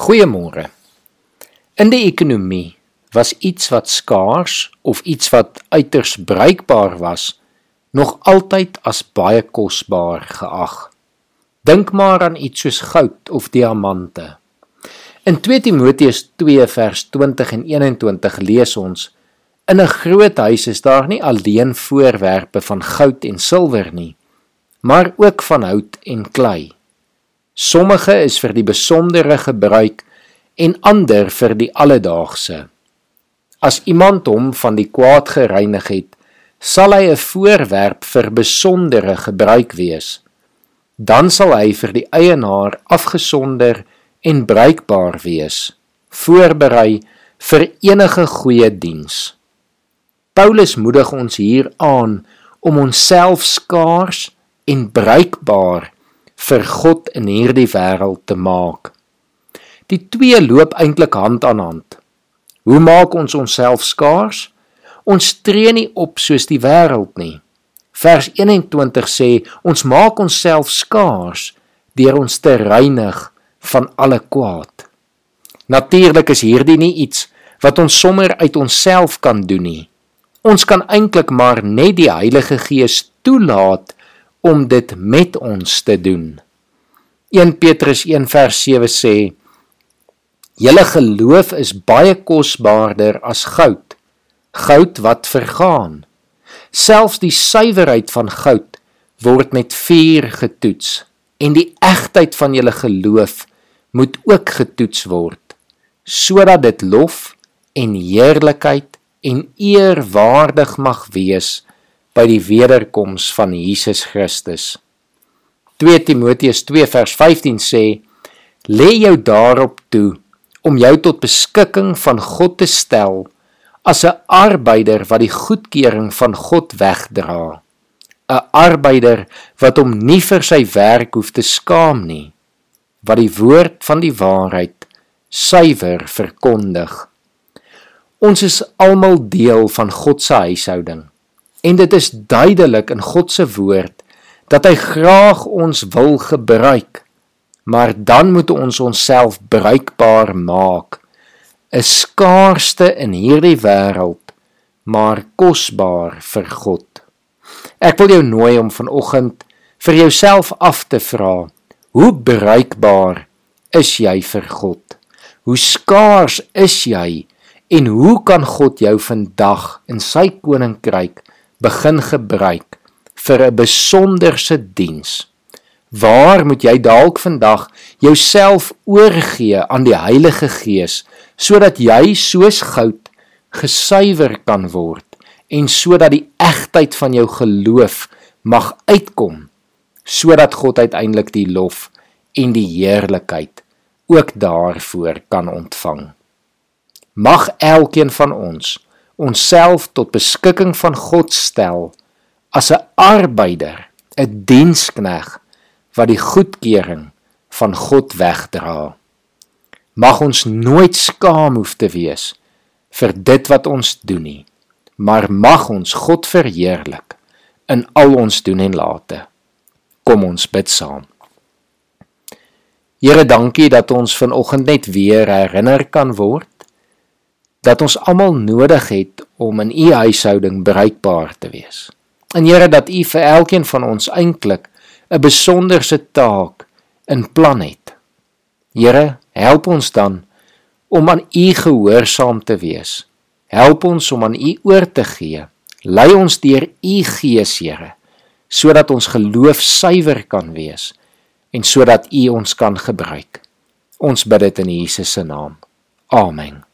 Goeiemôre. In die ekonomie was iets wat skaars of iets wat uiters bruikbaar was nog altyd as baie kosbaar geag. Dink maar aan iets soos goud of diamante. In 2 Timoteus 2 vers 20 en 21 lees ons: In 'n groot huis is daar nie alleen voorwerpe van goud en silwer nie, maar ook van hout en klei. Sommige is vir die besondere gebruik en ander vir die alledaagse. As iemand hom van die kwaad gereinig het, sal hy 'n voorwerp vir besondere gebruik wees. Dan sal hy vir die eienaar afgesonder en bruikbaar wees, voorberei vir enige goeie diens. Paulus moedig ons hier aan om onsself skaars en bruikbaar vir God in hierdie wêreld te maak. Die twee loop eintlik hand aan hand. Hoe maak ons onsself skaars? Ons tree nie op soos die wêreld nie. Vers 21 sê ons maak onsself skaars deur ons te reinig van alle kwaad. Natuurlik is hierdie nie iets wat ons sommer uit onsself kan doen nie. Ons kan eintlik maar net die Heilige Gees toelaat om dit met ons te doen. 1 Petrus 1 vers 7 sê: Julle geloof is baie kosbaarder as goud, goud wat vergaan. Selfs die suiwerheid van goud word met vuur getoets en die egtheid van julle geloof moet ook getoets word sodat dit lof en heerlikheid en eer waardig mag wees by die wederkoms van Jesus Christus. 2 Timoteus 2 vers 15 sê: Lê jou daarop toe om jou tot beskikking van God te stel as 'n arbeider wat die goedkeuring van God wegdra. 'n Arbeider wat hom nie vir sy werk hoef te skaam nie, wat die woord van die waarheid suiwer verkondig. Ons is almal deel van God se huishouding. En dit is duidelik in God se woord dat hy graag ons wil gebruik. Maar dan moet ons onsself bruikbaar maak. 'n Skaarste in hierdie wêreld, maar kosbaar vir God. Ek wil jou nooi om vanoggend vir jouself af te vra: Hoe bruikbaar is jy vir God? Hoe skaars is jy en hoe kan God jou vandag in sy koninkryk begin gebruik vir 'n besonderse diens. Waar moet jy dalk vandag jouself oorgee aan die Heilige Gees sodat jy soos goud gesuiwer kan word en sodat die egtheid van jou geloof mag uitkom sodat God uiteindelik die lof en die heerlikheid ook daarvoor kan ontvang. Mag elkeen van ons onsself tot beskikking van God stel as 'n arbeider, 'n dienskneg wat die goedkeuring van God wegdra. Mag ons nooit skaam hoef te wees vir dit wat ons doen nie, maar mag ons God verheerlik in al ons doen en late. Kom ons bid saam. Here, dankie dat ons vanoggend net weer herinner kan word dat ons almal nodig het om in u huishouding bruikbaar te wees. En Here dat u vir elkeen van ons eintlik 'n besonderse taak in plan het. Here, help ons dan om aan u gehoorsaam te wees. Help ons om aan u oor te gee. Lei ons deur u Gees, Here, sodat ons geloof suiwer kan wees en sodat u ons kan gebruik. Ons bid dit in Jesus se naam. Amen.